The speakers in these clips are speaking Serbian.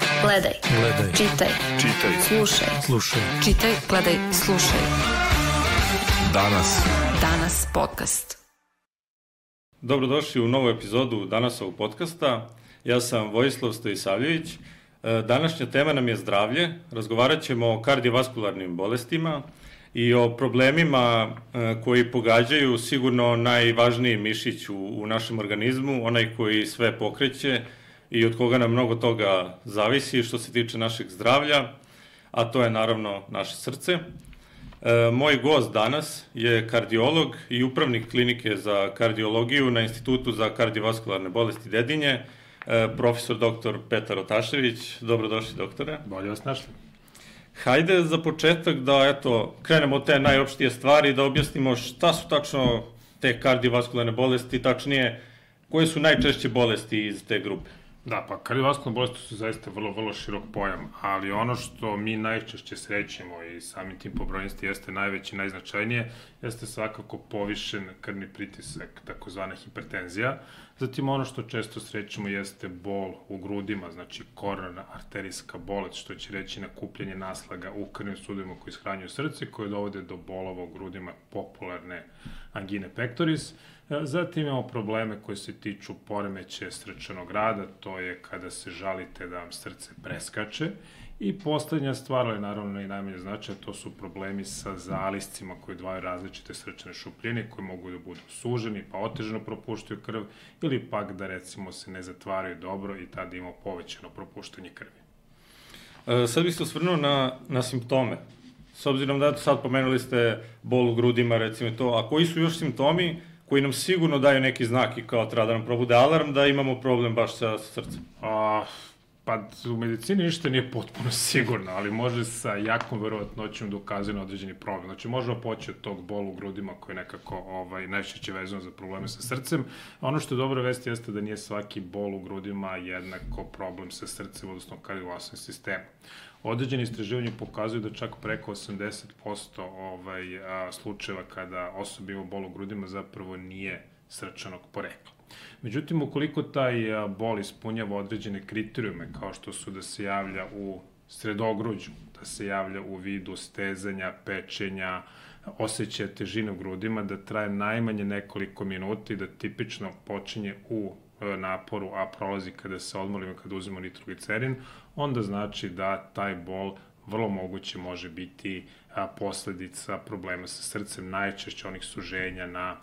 Gledaj. Gledaj. Čitaj. Čitaj. Slušaj. Slušaj. Čitaj, gledaj, slušaj. Danas. Danas podcast. Dobrodošli u novu epizodu Danasovog podcasta. Ja sam Vojislav Stojisavljević. E, Današnja tema nam je zdravlje. Razgovarat ćemo o kardiovaskularnim bolestima i o problemima e, koji pogađaju sigurno najvažniji mišić u, u našem organizmu, onaj koji sve pokreće i od koga nam mnogo toga zavisi što se tiče našeg zdravlja, a to je naravno naše srce. E, moj gost danas je kardiolog i upravnik klinike za kardiologiju na Institutu za kardiovaskularne bolesti Dedinje, e, profesor dr. Petar Otašević. Dobrodošli, doktore. Bolje vas našli. Hajde za početak da eto, krenemo od te najopštije stvari i da objasnimo šta su tačno te kardiovaskularne bolesti, tačnije koje su najčešće bolesti iz te grupe. Da, pa kardiovaskularne bolesti su zaista vrlo, vrlo širok pojam, ali ono što mi najčešće srećemo i samim tim pobrojnosti jeste najveće, najznačajnije, jeste svakako povišen krvni pritisak, takozvana hipertenzija. Zatim ono što često srećemo jeste bol u grudima, znači koronarna arterijska bolest, što će reći nakupljanje naslaga u krvnim sudovima koji ishranjuju srce, koje dovode do bolova u grudima popularne angine pectoris. Zatim imamo probleme koji se tiču poremeće srčanog rada, to je kada se žalite da vam srce preskače. I poslednja stvar, ali naravno i najmanje značaja, to su problemi sa zaliscima koji dvaju različite srčane šupljine koji mogu da budu suženi pa otežano propuštaju krv ili pak da recimo se ne zatvaraju dobro i tada imamo povećano propuštanje krvi. E, sad bih se osvrnuo na, na simptome. S obzirom da sad pomenuli ste bol u grudima, recimo to, a koji su još simptomi koji nam sigurno daju neki znak i kao treba da nam probude alarm da imamo problem baš sa, srcem? A, pa u medicini ništa nije potpuno sigurno, ali može sa jakom verovatnoćom da ukazuje na određeni problem. Znači možemo poći od tog bolu u grudima koji je nekako ovaj, najčešće vezano za probleme sa srcem. Ono što je dobra vest jeste da nije svaki bol u grudima jednako problem sa srcem, odnosno kardiovasnim sistemom. Određeni istraživanje pokazuju da čak preko 80% ovaj, a, slučajeva kada osoba ima bol u grudima zapravo nije srčanog porekla. Međutim, ukoliko taj bol ispunjava određene kriterijume, kao što su da se javlja u sredogruđu, da se javlja u vidu stezanja, pečenja, osjećaja težine u grudima, da traje najmanje nekoliko minuta i da tipično počinje u naporu, a prolazi kada se odmolimo, kada uzimo nitroglicerin, onda znači da taj bol vrlo moguće može biti posledica problema sa srcem, najčešće onih suženja na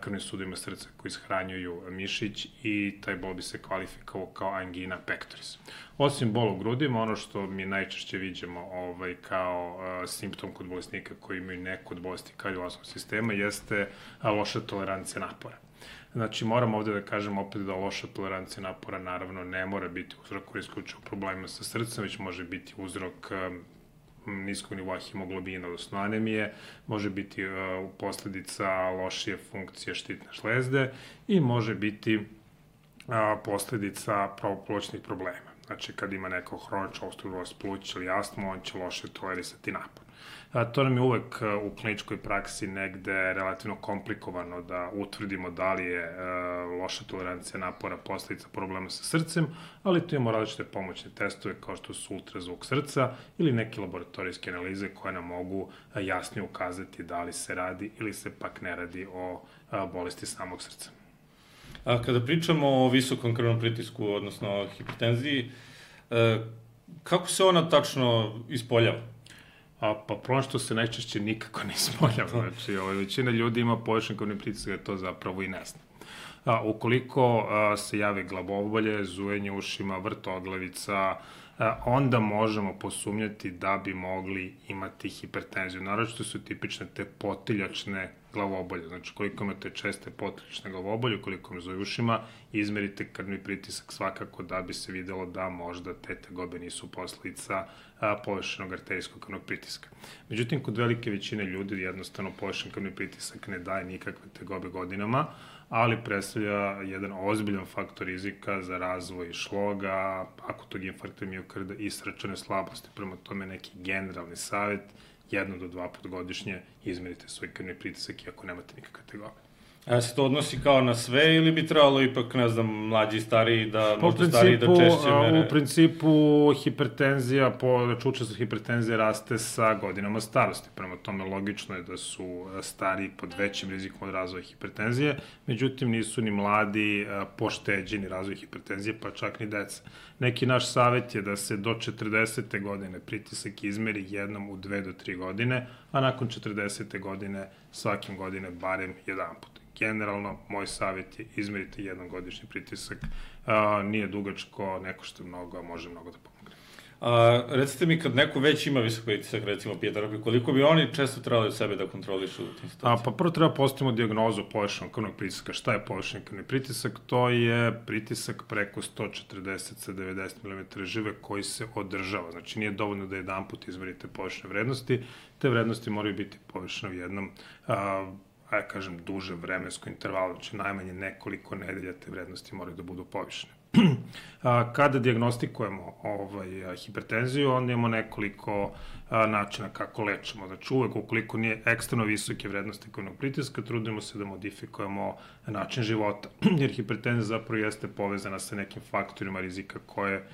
krvnim sudima srca koji ishranjuju mišić i taj bol bi se kvalifikovao kao angina pectoris. Osim bol u grudima, ono što mi najčešće viđemo ovaj, kao a, simptom kod bolesnika koji imaju neku od bolesti kardiovasnog sistema jeste a, loša tolerancija napora. Znači, moram ovde da kažem opet da loša tolerancija napora naravno ne mora biti uzrok koji isključuje problema sa srcem, već može biti uzrok um, niskog nivoa hemoglobina, odnosno anemije, može biti uh, posledica lošije funkcije štitne žlezde i može biti uh, posledica pravopločnih problema. Znači, kad ima neko hroničnu obstruktivnost pluća ili astmu, on će loše tolerisati napor. A, to nam je uvek a, u kliničkoj praksi negde relativno komplikovano da utvrdimo da li je a, loša tolerancija napora posledica problema sa srcem, ali tu imamo različite pomoćne testove kao što su ultrazvuk srca ili neke laboratorijske analize koje nam mogu a, jasnije ukazati da li se radi ili se pak ne radi o a, bolesti samog srca. A kada pričamo o visokom krvnom pritisku, odnosno hipertenziji, e, kako se ona tačno ispoljava? A, pa problem što se najčešće nikako ne ispoljava. Znači, ovaj, većina ljudi ima povišen krvni pritisak, da to zapravo i ne zna. A, ukoliko a, se jave glavobolje, zujenje ušima, vrtoglavica, a, onda možemo posumnjati da bi mogli imati hipertenziju. Naravno su tipične te potiljačne glavobolje. Znači, koliko imate česte potiljačne glavobolje, koliko me zove ušima, izmerite krvni pritisak svakako da bi se videlo da možda te tegobe nisu posledica povišenog arterijskog krvnog pritiska. Međutim, kod velike većine ljudi jednostavno povišen krvni pritisak ne daje nikakve tegobe godinama, ali predstavlja jedan ozbiljan faktor rizika za razvoj šloga, akutog infarkta miokarda i srčane slabosti. Prema tome neki generalni savet, jedno do dva put godišnje izmerite svoj krvni pritisak i ako nemate nikakve tegobe. A se to odnosi kao na sve ili bi trebalo ipak, ne znam, mlađi i stariji da, Pa u možda stariji da principu, češće mere? u principu hipertenzija, po, znači učestvo hipertenzije raste sa godinama starosti. Prema tome logično je da su stariji pod većim rizikom od razvoja hipertenzije, međutim nisu ni mladi pošteđeni razvoj hipertenzije, pa čak ni deca. Neki naš savet je da se do 40. godine pritisak izmeri jednom u 2 do 3 godine, a nakon 40. godine svakim godine barem jedan put generalno, moj savjet je izmerite jedan godišnji pritisak. Nije dugačko, neko što je mnogo, a može mnogo da pomogne. A, recite mi, kad neko već ima visok pritisak, recimo pijeterapije, koliko bi oni često trebali sebe da kontrolišu u tim A, situacijama? pa prvo treba postavimo diagnozu povećanog krvnog pritiska. Šta je povećan krvni pritisak? To je pritisak preko 140 sa 90 mm žive koji se održava. Znači nije dovoljno da jedan put izmerite povećane vrednosti, te vrednosti moraju biti povećane u jednom a, a ja kažem, duže vremensko intervalo, znači najmanje nekoliko nedelja te vrednosti moraju da budu povišene. Kada diagnostikujemo ovaj, hipertenziju, onda imamo nekoliko načina kako lečimo. Znači uvek ukoliko nije ekstremno visoke vrednosti krvnog pritiska, trudimo se da modifikujemo način života, jer hipertenzija zapravo jeste povezana sa nekim faktorima rizika koje,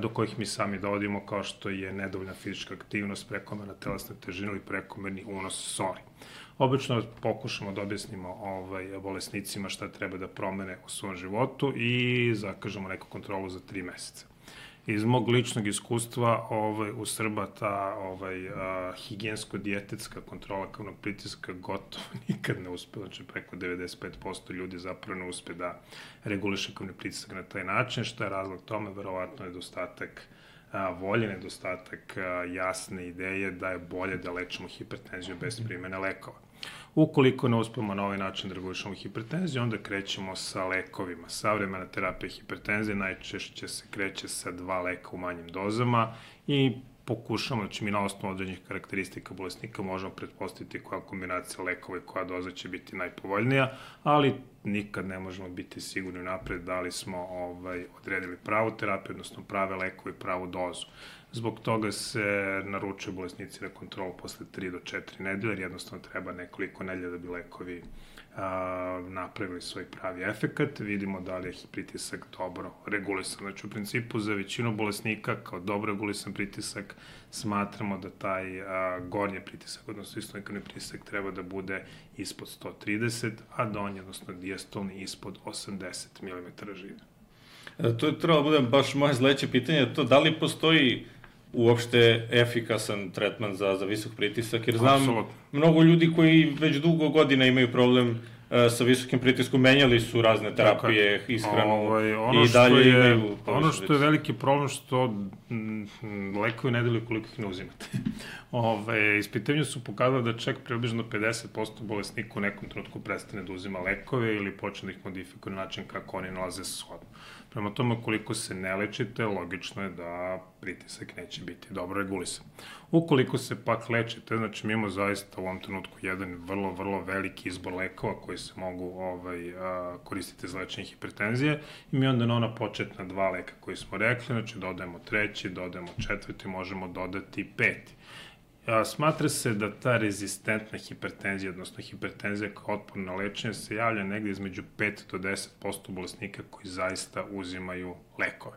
do kojih mi sami dovodimo, kao što je nedovoljna fizička aktivnost, prekomerna telesna težina ili prekomerni unos soli. Obično pokušamo da objasnimo ovaj, bolesnicima šta treba da promene u svom životu i zakažemo neku kontrolu za tri meseca. Iz mog ličnog iskustva ovaj, u Srba ta ovaj, higijensko-dijetetska kontrola krvnog pritiska gotovo nikad ne uspe, znači preko 95% ljudi zapravo ne uspe da reguliše krvni pritisak na taj način, šta je razlog tome, verovatno nedostatak a, volje, nedostatak jasne ideje da je bolje da lečimo hipertenziju bez primene lekova. Ukoliko ne uspemo na ovaj način da regulišemo hipertenziju, onda krećemo sa lekovima. Savremena terapija hipertenzije najčešće se kreće sa dva leka u manjim dozama i pokušamo, znači mi na osnovu određenih karakteristika bolesnika možemo pretpostaviti koja kombinacija lekova i koja doza će biti najpovoljnija, ali nikad ne možemo biti sigurni napred da li smo ovaj, odredili pravu terapiju, odnosno prave lekove i pravu dozu. Zbog toga se naručuju bolesnici na kontrolu posle 3 do 4 nedelje, jer jednostavno treba nekoliko nedelja da bi lekovi a, napravili svoj pravi efekat, vidimo da li je pritisak dobro regulisan. Znači, u principu, za većinu bolesnika, kao dobro regulisan pritisak, smatramo da taj a, gornji pritisak, odnosno istolni pritisak, treba da bude ispod 130, a donji, odnosno dijastolni, ispod 80 mm žive. To je trebalo da bude baš moje sledeće pitanje, to da li postoji uopšte efikasan tretman za, za visok pritisak, jer znam Apsolutno. mnogo ljudi koji već dugo godina imaju problem e, sa visokim pritiskom, menjali su razne terapije, ishranu Ovaj, ono i dalje je, imaju Ono što je veliki problem što mm, lekovi ne deluju koliko ih ne uzimate. Ove, ispitanju su pokazali da čak približno 50% bolesnika u nekom trenutku prestane da uzima lekove ili počne da ih modifikuje na način kako oni nalaze shodno. Prema tome, koliko se ne lečite, logično je da pritisak neće biti dobro regulisan. Ukoliko se pak lečite, znači mi imamo zaista u ovom trenutku jedan vrlo, vrlo veliki izbor lekova koji se mogu ovaj, koristiti za lečenje hipertenzije i mi onda na ona početna dva leka koji smo rekli, znači dodajemo treći, dodajemo četvrti, možemo dodati peti. A, smatra se da ta rezistentna hipertenzija, odnosno hipertenzija kao otporna na lečenje, se javlja negde između 5 do 10% bolesnika koji zaista uzimaju lekove.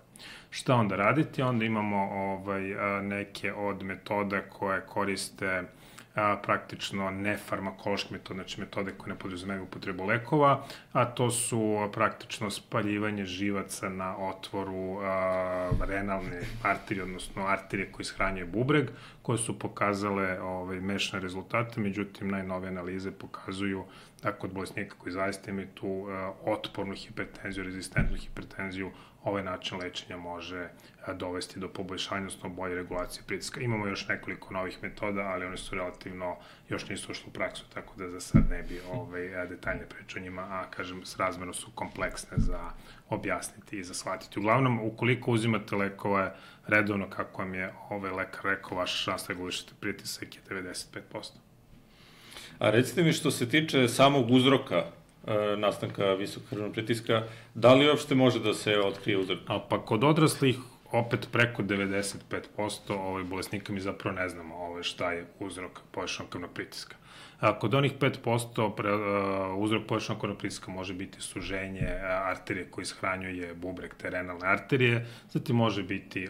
Šta onda raditi? Onda imamo ovaj, neke od metoda koje koriste a, praktično nefarmakološke metode, znači metode koje ne podrazumevaju upotrebu lekova, a to su praktično spaljivanje živaca na otvoru a, renalne arterije, odnosno arterije koje ishranjuje bubreg, koje su pokazale ovaj, mešane rezultate, međutim najnove analize pokazuju da kod bolesnika koji zaista imaju tu a, otpornu hipertenziju, rezistentnu hipertenziju, ovaj način lečenja može a, dovesti do poboljšanja, odnosno bolje regulacije pritiska. Imamo još nekoliko novih metoda, ali one su relativno, još nisu ušli u praksu, tako da za sad ne bi ovaj, a, detaljne priča o njima, a kažem, s razmerno su kompleksne za objasniti i za shvatiti. Uglavnom, ukoliko uzimate lekove redovno, kako vam je ovaj lekar rekao, vaša šansa regulišete pritisak je 95%. A recite mi što se tiče samog uzroka e, nastanka visokog krvnog pritiska, da li uopšte može da se otkrije uzrok? A pa kod odraslih opet preko 95% ovaj bolesnika mi zapravo ne znamo ovaj šta je uzrok povećanog krvnog pritiska. A, kod onih 5% pre, uh, uzrok povećanog krvnog pritiska može biti suženje arterije koji ishranjuje bubreg te renalne arterije, zatim može biti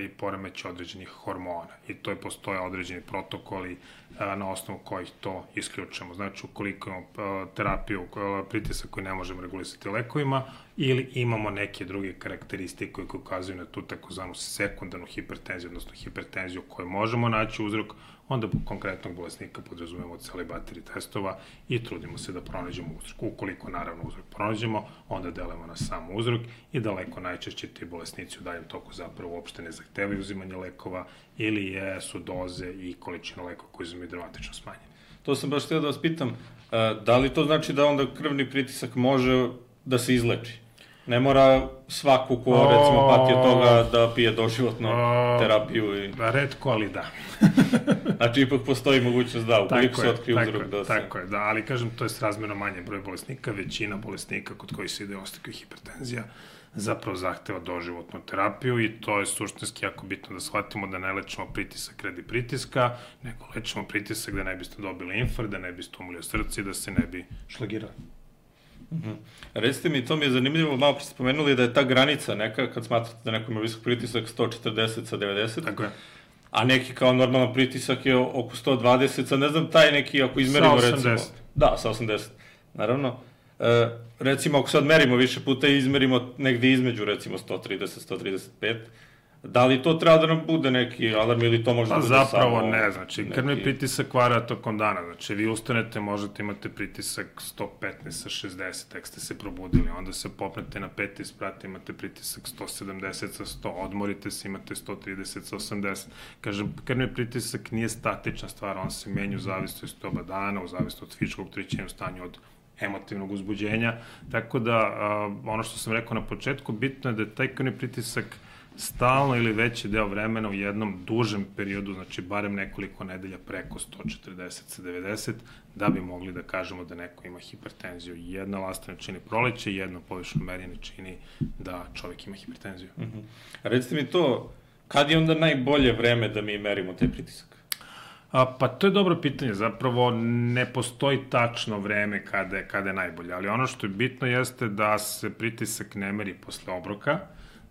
i poremeć određenih hormona i to je postoje određeni protokoli a, na osnovu kojih to isključamo. Znači, ukoliko imamo a, terapiju, a, pritisak koji ne možemo regulisati lekovima ili imamo neke druge karakteristike koje ukazuju na tu takozvanu sekundarnu hipertenziju, odnosno hipertenziju koju možemo naći uzrok, onda konkretnog bolesnika podrazumemo cele baterije testova i trudimo se da pronađemo uzrok. Ukoliko naravno uzrok pronađemo, onda delamo na sam uzrok i daleko najčešće ti bolesnici u daljem toku zapravo uopšte ne zahtevaju uzimanje lekova ili je, su doze i količina lekova koji uzimaju dramatično smanjene. To sam baš htio da vas pitam, da li to znači da onda krvni pritisak može da se izleči? Ne mora svaku ko, recimo, pati od toga da pije doživotno terapiju. I... Redko, ali da. znači, ipak postoji mogućnost da, ukoliko se otkrije uzrok da se... Tako je, da, ali kažem, to je srazmjerno manje broj bolesnika, većina bolesnika kod koji se ide ostakva hipertenzija zapravo zahteva doživotnu terapiju i to je suštinski jako bitno da shvatimo da ne lečimo pritisak radi pritiska, nego lečimo pritisak da ne biste dobili infarkt, da ne biste umulio srce i da se ne bi šlagirali. -hmm. Recite mi, to mi je zanimljivo, malo ste spomenuli da je ta granica neka, kad smatrate da neko ima visok pritisak 140 sa 90. Tako je. A neki kao normalan pritisak je oko 120, sa ne znam, taj neki, ako izmerimo sa 80. recimo... Da, sa 80. Naravno. E, recimo, ako sad merimo više puta i izmerimo negde između, recimo 130, 135, Da li to treba da nam bude neki alarm ili to može pa, da bude zapravo samo... ne, znači neki... krvni pritisak vara tokom dana, znači vi ustanete, možete imate pritisak 115 sa 60, tek ste se probudili, onda se popnete na peti sprat, imate pritisak 170 sa 100, odmorite se, imate 130 sa 80. Kažem, krvni pritisak nije statična stvar, on se menja u zavisnosti od oba dana, u zavisnosti od fizičkog tričenja u stanju od emotivnog uzbuđenja, tako da uh, ono što sam rekao na početku, bitno je da je taj krvni pritisak stalno ili veći deo vremena u jednom dužem periodu, znači barem nekoliko nedelja preko 140 sa 90, da bi mogli da kažemo da neko ima hipertenziju. Jedna lastana čini proleće, jedno povišno merenje čini da čovek ima hipertenziju. Mm -hmm. Recite mi to, kad je onda najbolje vreme da mi merimo taj pritisak? A, pa to je dobro pitanje, zapravo ne postoji tačno vreme kada je, kada je najbolje, ali ono što je bitno jeste da se pritisak ne meri posle obroka,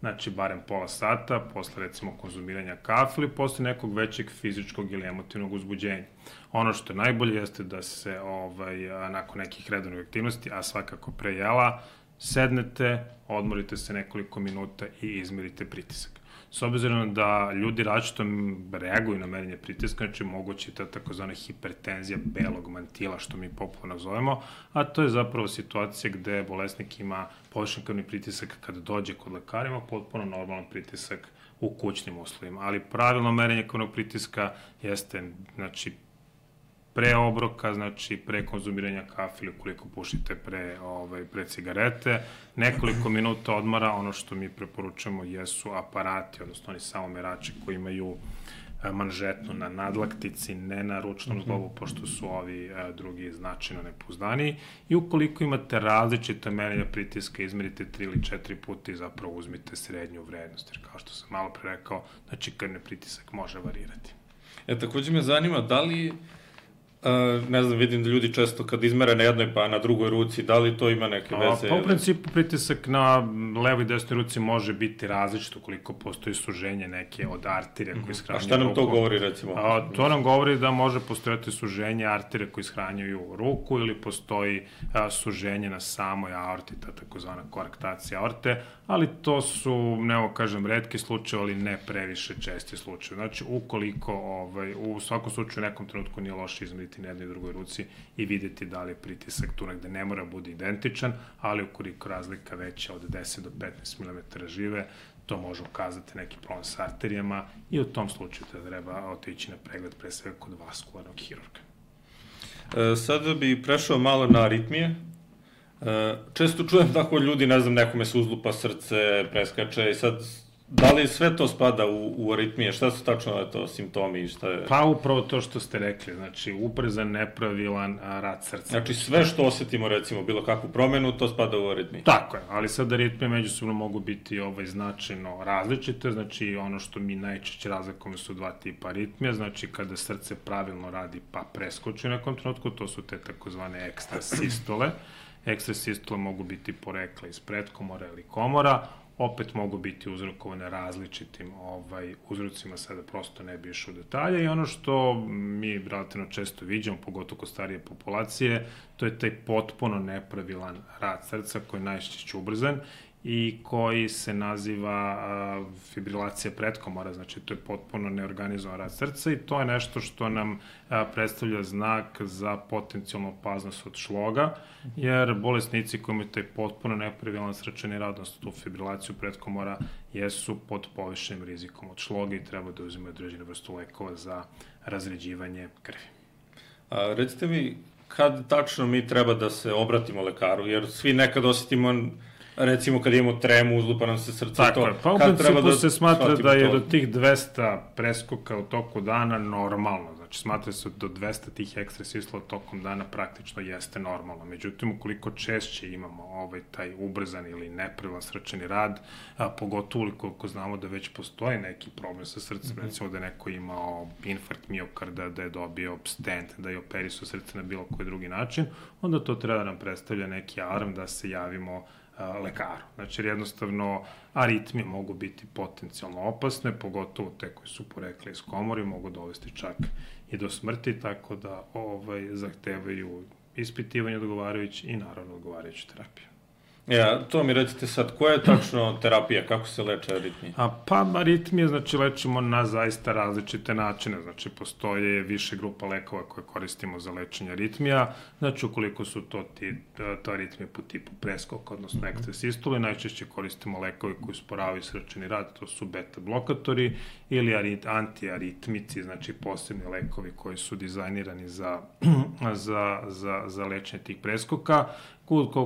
znači barem pola sata, posle recimo konzumiranja kafe ili posle nekog većeg fizičkog ili emotivnog uzbuđenja. Ono što je najbolje jeste da se ovaj, nakon nekih redovnih aktivnosti, a svakako pre jela, sednete, odmorite se nekoliko minuta i izmerite pritisak. S obzirom da ljudi različito reaguju na merenje pritiska, znači moguće ta takozvana hipertenzija belog mantila, što mi popularno zovemo, a to je zapravo situacija gde bolesnik ima površen krvni pritisak kada dođe kod lekarima, potpuno normalan pritisak u kućnim uslovima. Ali pravilno merenje krvnog pritiska jeste znači, pre obroka, znači pre konzumiranja kafe ili ukoliko pušite pre, ovaj, pre cigarete, nekoliko minuta odmara, ono što mi preporučujemo jesu aparati, odnosno oni samo merači koji imaju e, manžetnu na nadlaktici, ne na ručnom mhm. zglobu, pošto su ovi a, e, drugi značajno nepouzdani. I ukoliko imate različite merenja pritiska, izmerite tri ili četiri puta i zapravo uzmite srednju vrednost, jer kao što sam malo pre rekao, znači krvni pritisak može varirati. E, takođe me zanima, da li ne znam, vidim da ljudi često kad izmere na jednoj pa na drugoj ruci, da li to ima neke veze? A, pa u principu pritisak na levoj i desnoj ruci može biti različito koliko postoji suženje neke od arterija koje ishranjuju ruku. A šta nam to govori recimo? A, to nam govori da može postojati suženje arterija koje ishranjuju ruku ili postoji a, suženje na samoj aorti, ta takozvana korektacija aorte, ali to su, ne kažem, redki slučaj, ali ne previše česti slučaj. Znači, ukoliko ovaj, u svakom slučaju u nekom trenutku nije loše izmeriti meriti na jednoj i drugoj ruci i videti da li je pritisak tu negde ne mora bude identičan, ali ukoliko razlika veća od 10 do 15 mm žive, to može ukazati neki problem sa arterijama i u tom slučaju da treba otići na pregled pre svega kod vaskularnog hirurga. E, sada bi prešao malo na aritmije. E, često čujem tako ljudi, ne znam, nekome se uzlupa srce, preskače i sad da li sve to spada u, u aritmije? Šta su tačno to simptomi i šta je... Pa upravo to što ste rekli, znači ubrzan, nepravilan rad srca. Znači sve što osetimo recimo bilo kakvu promenu, to spada u aritmiju. Tako je, ali sad aritmije međusobno mogu biti ovaj značajno različite, znači ono što mi najčešće razlikujemo su dva tipa aritmija, znači kada srce pravilno radi pa preskoči u nekom trenutku, to su te takozvane ekstra sistole. Ekstra sistole mogu biti porekla iz predkomora ili komora, opet mogu biti uzrokovane različitim ovaj, uzrocima, sada prosto ne bi išao u detalje. I ono što mi relativno često viđamo, pogotovo kod starije populacije, to je taj potpuno nepravilan rad srca koji je najčešće ubrzan i koji se naziva fibrilacija pretkomora, znači to je potpuno neorganizovan rad srca i to je nešto što nam predstavlja znak za potencijalnu opaznost od šloga, jer bolesnici koji imaju taj potpuno nepravilan srčani rad, odnosno tu fibrilaciju pretkomora, jesu pod povišenim rizikom od šloga i treba da uzimaju određene vrstu lekova za razređivanje krvi. A, recite mi, kad tačno mi treba da se obratimo lekaru, jer svi nekad osetimo recimo kad imamo tremu, uzlupa nam se srce, Tako to. je, pa u principu da se smatra da je to? do tih 200 preskoka u toku dana normalno, znači smatra se do 200 tih ekstra sisla tokom dana praktično jeste normalno. Međutim, ukoliko češće imamo ovaj taj ubrzan ili nepravilan srčani rad, a, pogotovo ukoliko znamo da već postoji neki problem sa srcem, mm -hmm. recimo da je neko imao infarkt miokarda, da je dobio stent, da je operisao srce na bilo koji drugi način, onda to treba da nam predstavlja neki alarm da se javimo lekaru. Znači, jednostavno aritmije mogu biti potencijalno opasne, pogotovo te koje su porekle iz komori, mogu dovesti čak i do smrti, tako da ovaj, zahtevaju ispitivanje odgovarajući i naravno odgovarajuću terapiju. Ja, to mi recite sad, koja je tačno terapija, kako se leče aritmije? A pa aritmije, znači, lečimo na zaista različite načine. Znači, postoje više grupa lekova koje koristimo za lečenje aritmija. Znači, ukoliko su to, ti, to aritmije po tipu preskoka, odnosno ekstra sistole, najčešće koristimo lekove koji sporavaju srčani rad, to su beta blokatori ili arit, antiaritmici, znači posebni lekovi koji su dizajnirani za, za, za, za lečenje tih preskoka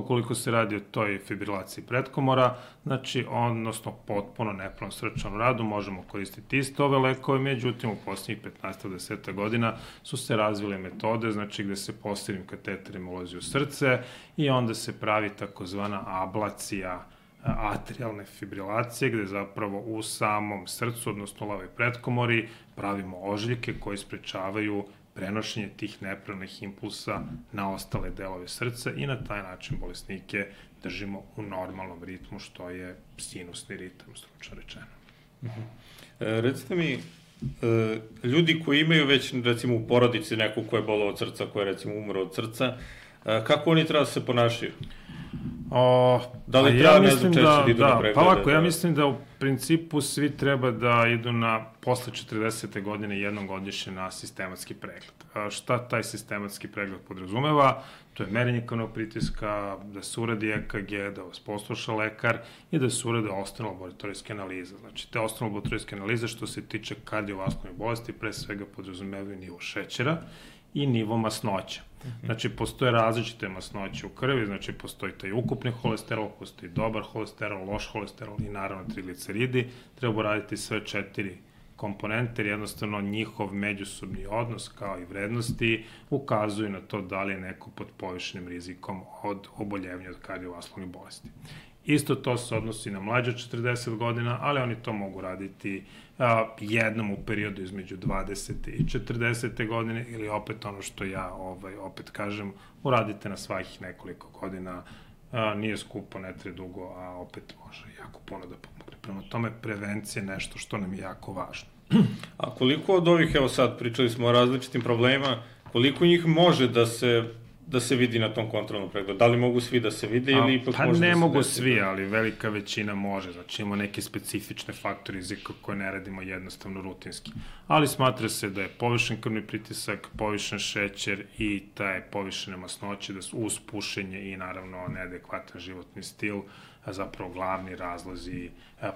koliko se radi o toj fibrilaciji pretkomora, znači, odnosno potpuno nepravnom srčanom radu, možemo koristiti iste ove lekove, međutim, u posljednjih 15-10 godina su se razvile metode, znači, gde se posebnim kateterima ulazi u srce i onda se pravi takozvana ablacija atrialne fibrilacije, gde zapravo u samom srcu, odnosno lavoj pretkomori, pravimo ožiljke koji sprečavaju prenošenje tih nepravnih impulsa na ostale delove srca i na taj način bolesnike držimo u normalnom ritmu, što je sinusni ritam, stručno rečeno. Uh -huh. e, recite mi, e, ljudi koji imaju već, recimo, u porodici nekog ko je bolo od srca, ko je, recimo, umro od srca, e, kako oni treba da se ponašaju? O, da li treba, ja mislim da, da idu da, na preglede? Pa ovako, da... ja mislim da u principu svi treba da idu na, posle 40. godine jednom godišnje na sistematski pregled. A, šta taj sistematski pregled podrazumeva? To je merenje krvnog pritiska, da se uradi EKG, da vas posluša lekar i da se urade ostane laboratorijske analize. Znači, te ostane laboratorijske analize što se tiče kardiovaskularnih bolesti, pre svega podrazumevaju nivo šećera i nivo masnoća. Znači, postoje različite masnoće u krvi, znači postoji taj ukupni holesterol, postoji dobar holesterol, loš holesterol i naravno trigliceridi. Treba raditi sve četiri komponente, jer jednostavno njihov međusobni odnos kao i vrednosti ukazuju na to da li je neko pod povišenim rizikom od oboljevanja od kardiovaskularnih bolesti. Isto to se odnosi na mlađe od 40 godina, ali oni to mogu raditi a, jednom u periodu između 20. i 40. godine ili opet ono što ja ovaj, opet kažem, uradite na svakih nekoliko godina, a, nije skupo, ne tre dugo, a opet može jako puno da pomogne. Prema tome, prevencija je nešto što nam je jako važno. A koliko od ovih, evo sad, pričali smo o različitim problemima, koliko njih može da se da se vidi na tom kontrolnom pregledu? Da li mogu svi da se vide ili ipak pa može ne da se mogu desi? svi, ali velika većina može. Znači imamo neke specifične faktore rizika koje ne radimo jednostavno rutinski. Ali smatra se da je povišen krvni pritisak, povišen šećer i taj povišene masnoće da su uz pušenje i naravno neadekvatan životni stil zapravo glavni razlozi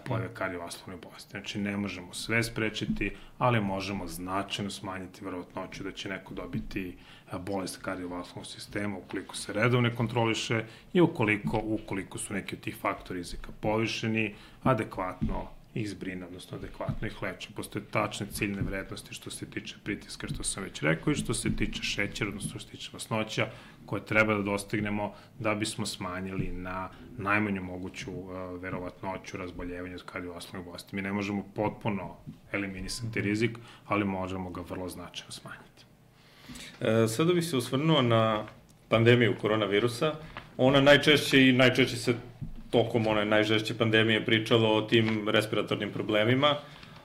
pojave kardiovaskularne bolesti. Znači, ne možemo sve sprečiti, ali možemo značajno smanjiti verovatnoću da će neko dobiti bolest kardiovaskularnog sistema ukoliko se redovno kontroliše i ukoliko, ukoliko su neki od tih faktora rizika povišeni, adekvatno ih zbrine, odnosno adekvatno ih leče. Postoje tačne ciljne vrednosti što se tiče pritiska, što sam već rekao, i što se tiče šećera, odnosno što se tiče masnoća, koje treba da dostignemo da bismo smanjili na najmanju moguću uh, verovatnoću razboljevanja od kardiovaskularnih bolesti. Mi ne možemo potpuno eliminisati rizik, ali možemo ga vrlo značajno smanjiti. E, sada bih se osvrnuo na pandemiju koronavirusa. Ona najčešće i najčešće se tokom one najžešće pandemije pričalo o tim respiratornim problemima,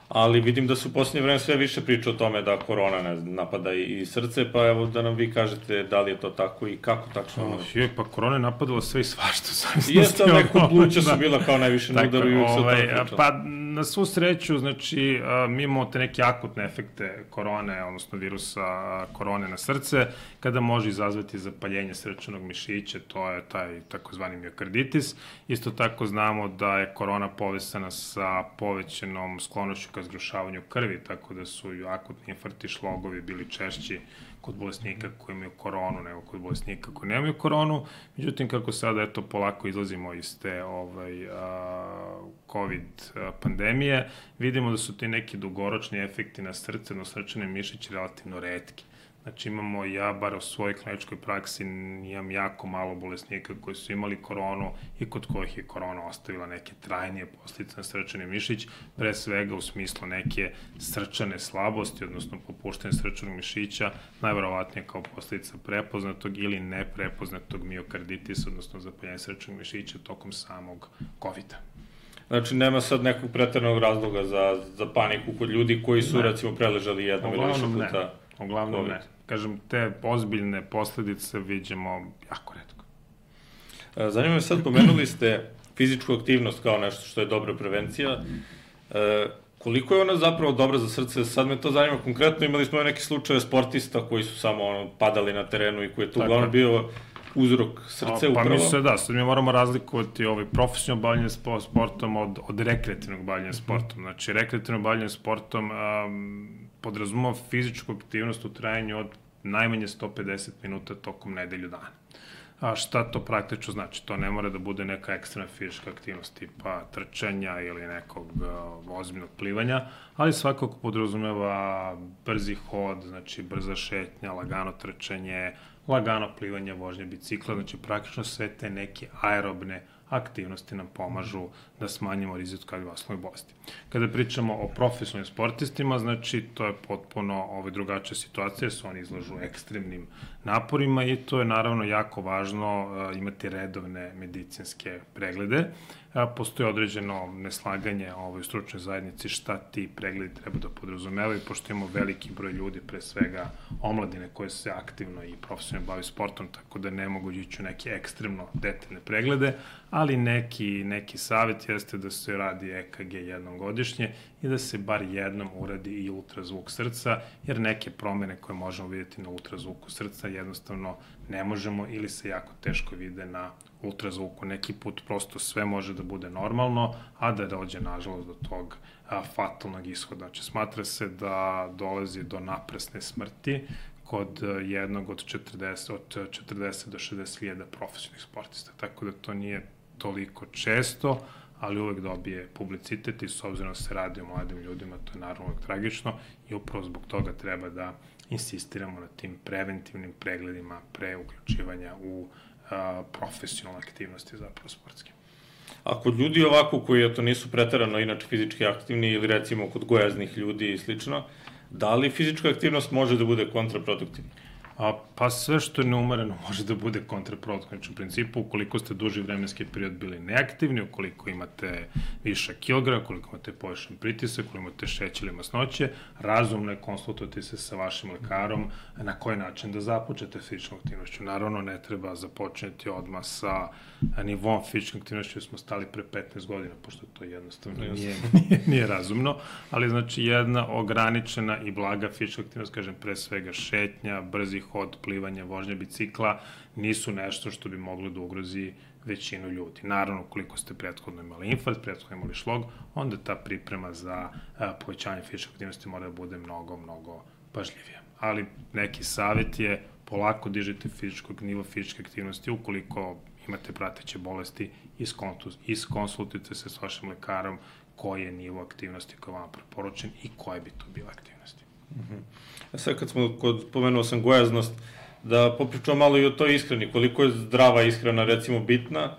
ali vidim da su u posljednje vreme sve više priča o tome da korona ne napada i, srce, pa evo da nam vi kažete da li je to tako i kako tačno ono... Oh, je, pa korona je napadala sve i svašta. Jeste, neko pluća su da. bila kao najviše na udaru i uvijek se ovaj, Pa, na svu sreću, znači, mi imamo te neke akutne efekte korone, odnosno virusa korone na srce, kada može izazvati zapaljenje srčanog mišića, to je taj takozvani miokarditis. Isto tako znamo da je korona povezana sa povećenom sklonošću ka zgrušavanju krvi, tako da su akutni infarkti šlogovi bili češći kod bolesnika koji imaju koronu nego kod bolesnika koji nemaju koronu. Međutim, kako sada eto polako izlazimo iz te ovaj, a, COVID pandemije, vidimo da su ti neki dugoročni efekti na srce, na srčane mišiće relativno redki. Znači imamo, ja bar u svojoj kliničkoj praksi imam jako malo bolesnika koji su imali koronu i kod kojih je korona ostavila neke trajnije posljedice na srčani mišić, pre svega u smislu neke srčane slabosti, odnosno popuštanje srčanog mišića, najverovatnije kao posljedica prepoznatog ili neprepoznatog miokarditisa, odnosno zapaljenja srčanog mišića tokom samog COVID-a. Znači, nema sad nekog pretarnog razloga za, za paniku kod ljudi koji su, ne. recimo, preležali jednom ili više puta. Ne Uglavnom COVID. ne. Kažem, te ozbiljne posledice vidimo jako redko. Zanima me sad, pomenuli ste fizičku aktivnost kao nešto što je dobra prevencija. E, koliko je ona zapravo dobra za srce? Sad me to zanima konkretno. Imali smo neke slučaje sportista koji su samo ono, padali na terenu i koji je tu uglavnom bio uzrok srce pa, upravo? Pa mislim da, sad mi moramo razlikovati ovaj profesionalno bavljanje sportom od, od rekreativnog bavljanja sportom. Znači, rekreativno bavljanje sportom um, podrazumava fizičku aktivnost u trajanju od najmanje 150 minuta tokom nedelju dana. A šta to praktično znači? To ne mora da bude neka ekstremna fizička aktivnost tipa trčanja ili nekog uh, ozbiljnog plivanja, ali svakako podrazumeva brzi hod, znači brza šetnja, lagano trčanje, lagano plivanje, vožnje bicikla, znači praktično sve te neke aerobne aktivnosti nam pomažu da smanjimo rizik kardiovaskularnih bolesti. Kada pričamo o profesionalnim sportistima, znači to je potpuno ovaj, drugačija situacija, su oni izlažu ekstremnim naporima i to je naravno jako važno uh, imati redovne medicinske preglede. Postoji određeno neslaganje u stručnoj zajednici šta ti pregledi treba da podrazumevaju, pošto imamo veliki broj ljudi, pre svega omladine koje se aktivno i profesionalno bavi sportom, tako da ne mogu ići u neke ekstremno detaljne preglede, ali neki, neki savjet jeste da se radi EKG jednom godišnje i da se bar jednom uradi i ultrazvuk srca, jer neke promene koje možemo vidjeti na ultrazvuku srca jednostavno ne možemo ili se jako teško vide na ultrazvuku. Neki put prosto sve može da bude normalno, a da dođe nažalost do tog a, fatalnog ishoda. Znači, smatra se da dolazi do napresne smrti kod jednog od 40, od 40 do 60 hiljada profesionalnih sportista. Tako da to nije toliko često, ali uvek dobije publicitet i s obzirom da se radi o mladim ljudima, to je naravno uvek tragično i upravo zbog toga treba da insistiramo na tim preventivnim pregledima pre uključivanja u a, profesionalne aktivnosti zapravo sportske. A kod ljudi ovako koji eto nisu pretarano inače fizički aktivni ili recimo kod gojaznih ljudi i slično, da li fizička aktivnost može da bude kontraproduktivna? A, pa sve što je neumereno može da bude kontraproduktivno. Znači, u principu, ukoliko ste duži vremenski period bili neaktivni, ukoliko imate više kilograma, ukoliko imate povišen pritisak, ukoliko imate šeće ili masnoće, razumno je konsultovati se sa vašim lekarom na koji način da započete fizičkom aktivnošću. Naravno, ne treba započeti odmah sa nivom fizičkom aktivnošću, smo stali pre 15 godina, pošto to jednostavno nije, nije, nije razumno, ali znači jedna ograničena i blaga fizička aktivnost, kažem, pre svega šetnja, brzih hod, plivanje, vožnja bicikla nisu nešto što bi moglo da ugrozi većinu ljudi. Naravno, koliko ste prethodno imali infarkt, prethodno imali šlog, onda ta priprema za a, povećanje fizičke aktivnosti mora da bude mnogo, mnogo pažljivija. Ali neki savjet je polako dižite fizičkog nivo fizičke aktivnosti ukoliko imate prateće bolesti, iskonsultujte se s vašim lekarom koji je nivo aktivnosti koji je vama preporučen i koje bi to bile aktivnosti. -huh. A sad kad smo, kod, pomenuo sam gojaznost, da popričamo malo i o toj ishrani, koliko je zdrava ishrana recimo bitna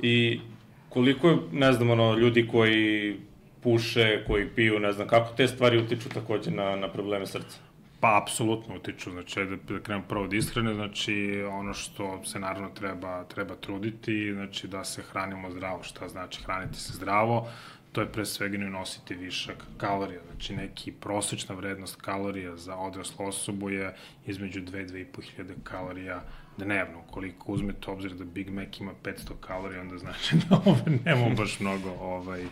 i koliko je, ne znam, ono, ljudi koji puše, koji piju, ne znam, kako te stvari utiču takođe na, na probleme srca? Pa, apsolutno utiču, znači, da, da prvo od ishrane, znači, ono što se naravno treba, treba truditi, znači, da se hranimo zdravo, šta znači hraniti se zdravo, to je pre svega ne unositi višak kalorija, znači neki prosečna vrednost kalorija za odraslu osobu je između 2-2,5 hiljade kalorija dnevno. Koliko uzmete obzir da Big Mac ima 500 kalorija, onda znači da ovo nemamo baš mnogo ovaj,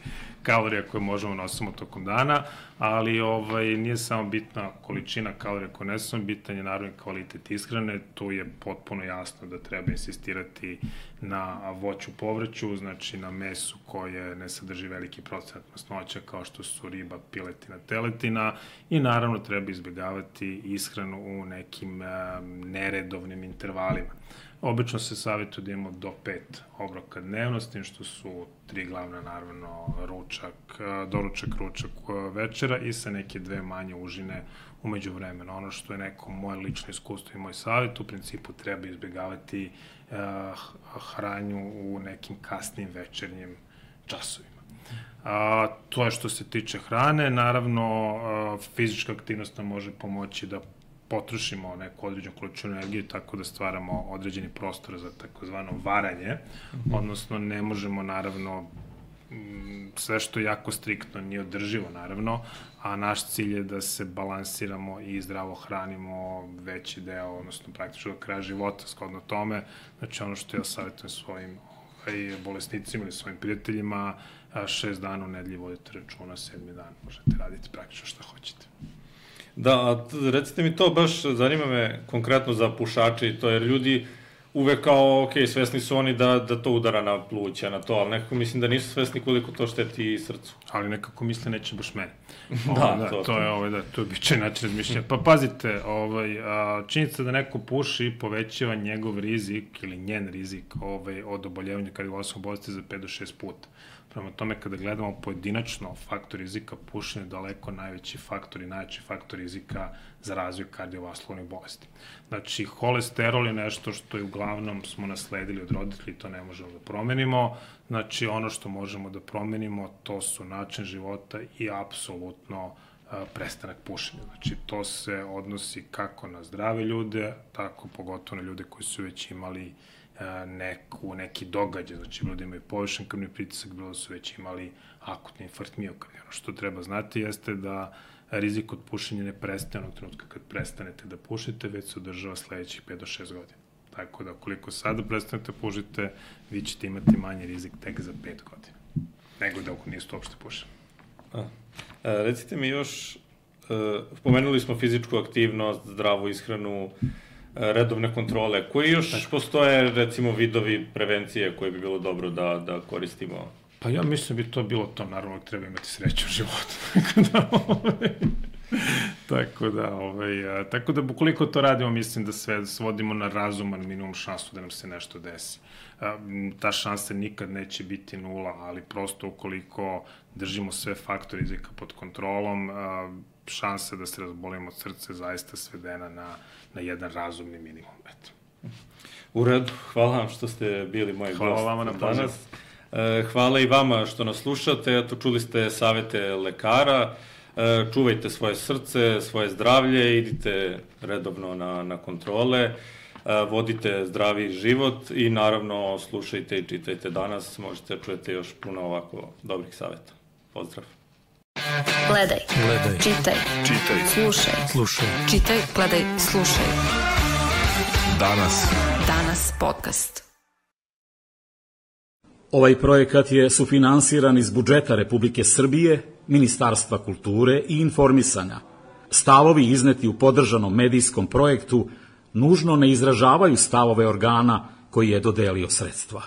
kalorija koje možemo nosimo tokom dana, ali ovaj, nije samo bitna količina kalorija koje nesemo, bitan je naravno kvalitet ishrane, tu je potpuno jasno da treba insistirati na voću povrću, znači na mesu koje ne sadrži veliki procenat masnoća kao što su riba, piletina, teletina i naravno treba izbjegavati ishranu u nekim um, neredovnim intervalima. Obično se savjetuje da imamo do pet obroka dnevno, s tim što su tri glavna, naravno, ručak, doručak, ručak, večera i sa neke dve manje užine umeđu vremena. Ono što je neko moje lično iskustvo i moj savjet, u principu treba izbjegavati uh, hranju u nekim kasnim večernjim časovima. A, to je što se tiče hrane, naravno a, fizička aktivnost nam može pomoći da potrošimo neku određenu količinu energije tako da stvaramo određeni prostor za takozvano varanje, mm -hmm. odnosno ne možemo naravno sve što je jako striktno nije održivo naravno, a naš cilj je da se balansiramo i zdravo hranimo veći deo, odnosno praktično do kraja života skodno tome. Znači ono što ja savjetujem svojim ovaj, bolesnicima ili svojim prijateljima, šest dana u nedelji vodite računa, sedmi dan možete raditi praktično šta hoćete. Da, a recite mi to, baš zanima me konkretno za pušače i to, jer ljudi uvek kao, ok, svesni su oni da, da to udara na pluća, na to, ali nekako mislim da nisu svesni koliko to šteti srcu. Ali nekako misle neće baš mene. da, o, da, to, to, je, ovaj, da, to je biće način razmišljanja. Pa pazite, ovaj, a, činjenica da neko puši povećava njegov rizik ili njen rizik ovaj, od oboljevanja kardiovasnog bolesti za 5 do 6 puta. Prema tome, kada gledamo pojedinačno faktor rizika, pušenje je daleko najveći faktor i najveći faktor rizika za razvoj kardiovaskularnih bolesti. Znači, holesterol je nešto što je uglavnom smo nasledili od roditelji, to ne možemo da promenimo. Znači, ono što možemo da promenimo, to su način života i apsolutno prestanak pušenja. Znači, to se odnosi kako na zdrave ljude, tako pogotovo na ljude koji su već imali uh, E, neku, neki događaj, znači bilo da imaju povišen krvni pritisak, bilo da su već imali akutni infarkt miokarda. Ono što treba znati jeste da rizik od pušenja ne prestaje onog trenutka kad prestanete da pušite, već se održava sledećih 5 do 6 godina. Tako da koliko sada prestanete da pušite, vi ćete imati manji rizik tek za 5 godina, nego da ako niste uopšte pušeni. A, e, recite mi još, uh, pomenuli smo fizičku aktivnost, zdravu ishranu, redovne kontrole. Koji još postoje, recimo, vidovi prevencije koje bi bilo dobro da, da koristimo? Pa ja mislim da bi to bilo to, naravno treba imati sreću u životu. tako da, ovaj, tako da, ovaj, a, tako da, ukoliko to radimo, mislim da sve svodimo na razuman minimum šansu da nam se nešto desi. A, ta šansa nikad neće biti nula, ali prosto ukoliko držimo sve faktore rizika pod kontrolom, a, šanse da se razbolimo od srce zaista svedena na na jedan razumni minimum. Eto. U redu, hvala vam što ste bili moji hvala gost vama na danas. E, hvala i vama što nas slušate. Eto, čuli ste savete lekara. E, čuvajte svoje srce, svoje zdravlje, idite redovno na, na kontrole, e, vodite zdravi život i naravno slušajte i čitajte danas. Možete čujete još puno ovako dobrih saveta. Pozdrav! Gledaj. Gledaj. Čitaj. Čitaj. Slušaj. Slušaj. Čitaj, gledaj, slušaj. Danas. Danas podcast. Ovaj projekat je sufinansiran iz budžeta Republike Srbije, Ministarstva kulture i informisanja. Stavovi izneti u podržanom medijskom projektu nužno ne izražavaju stavove organa koji je dodelio sredstva.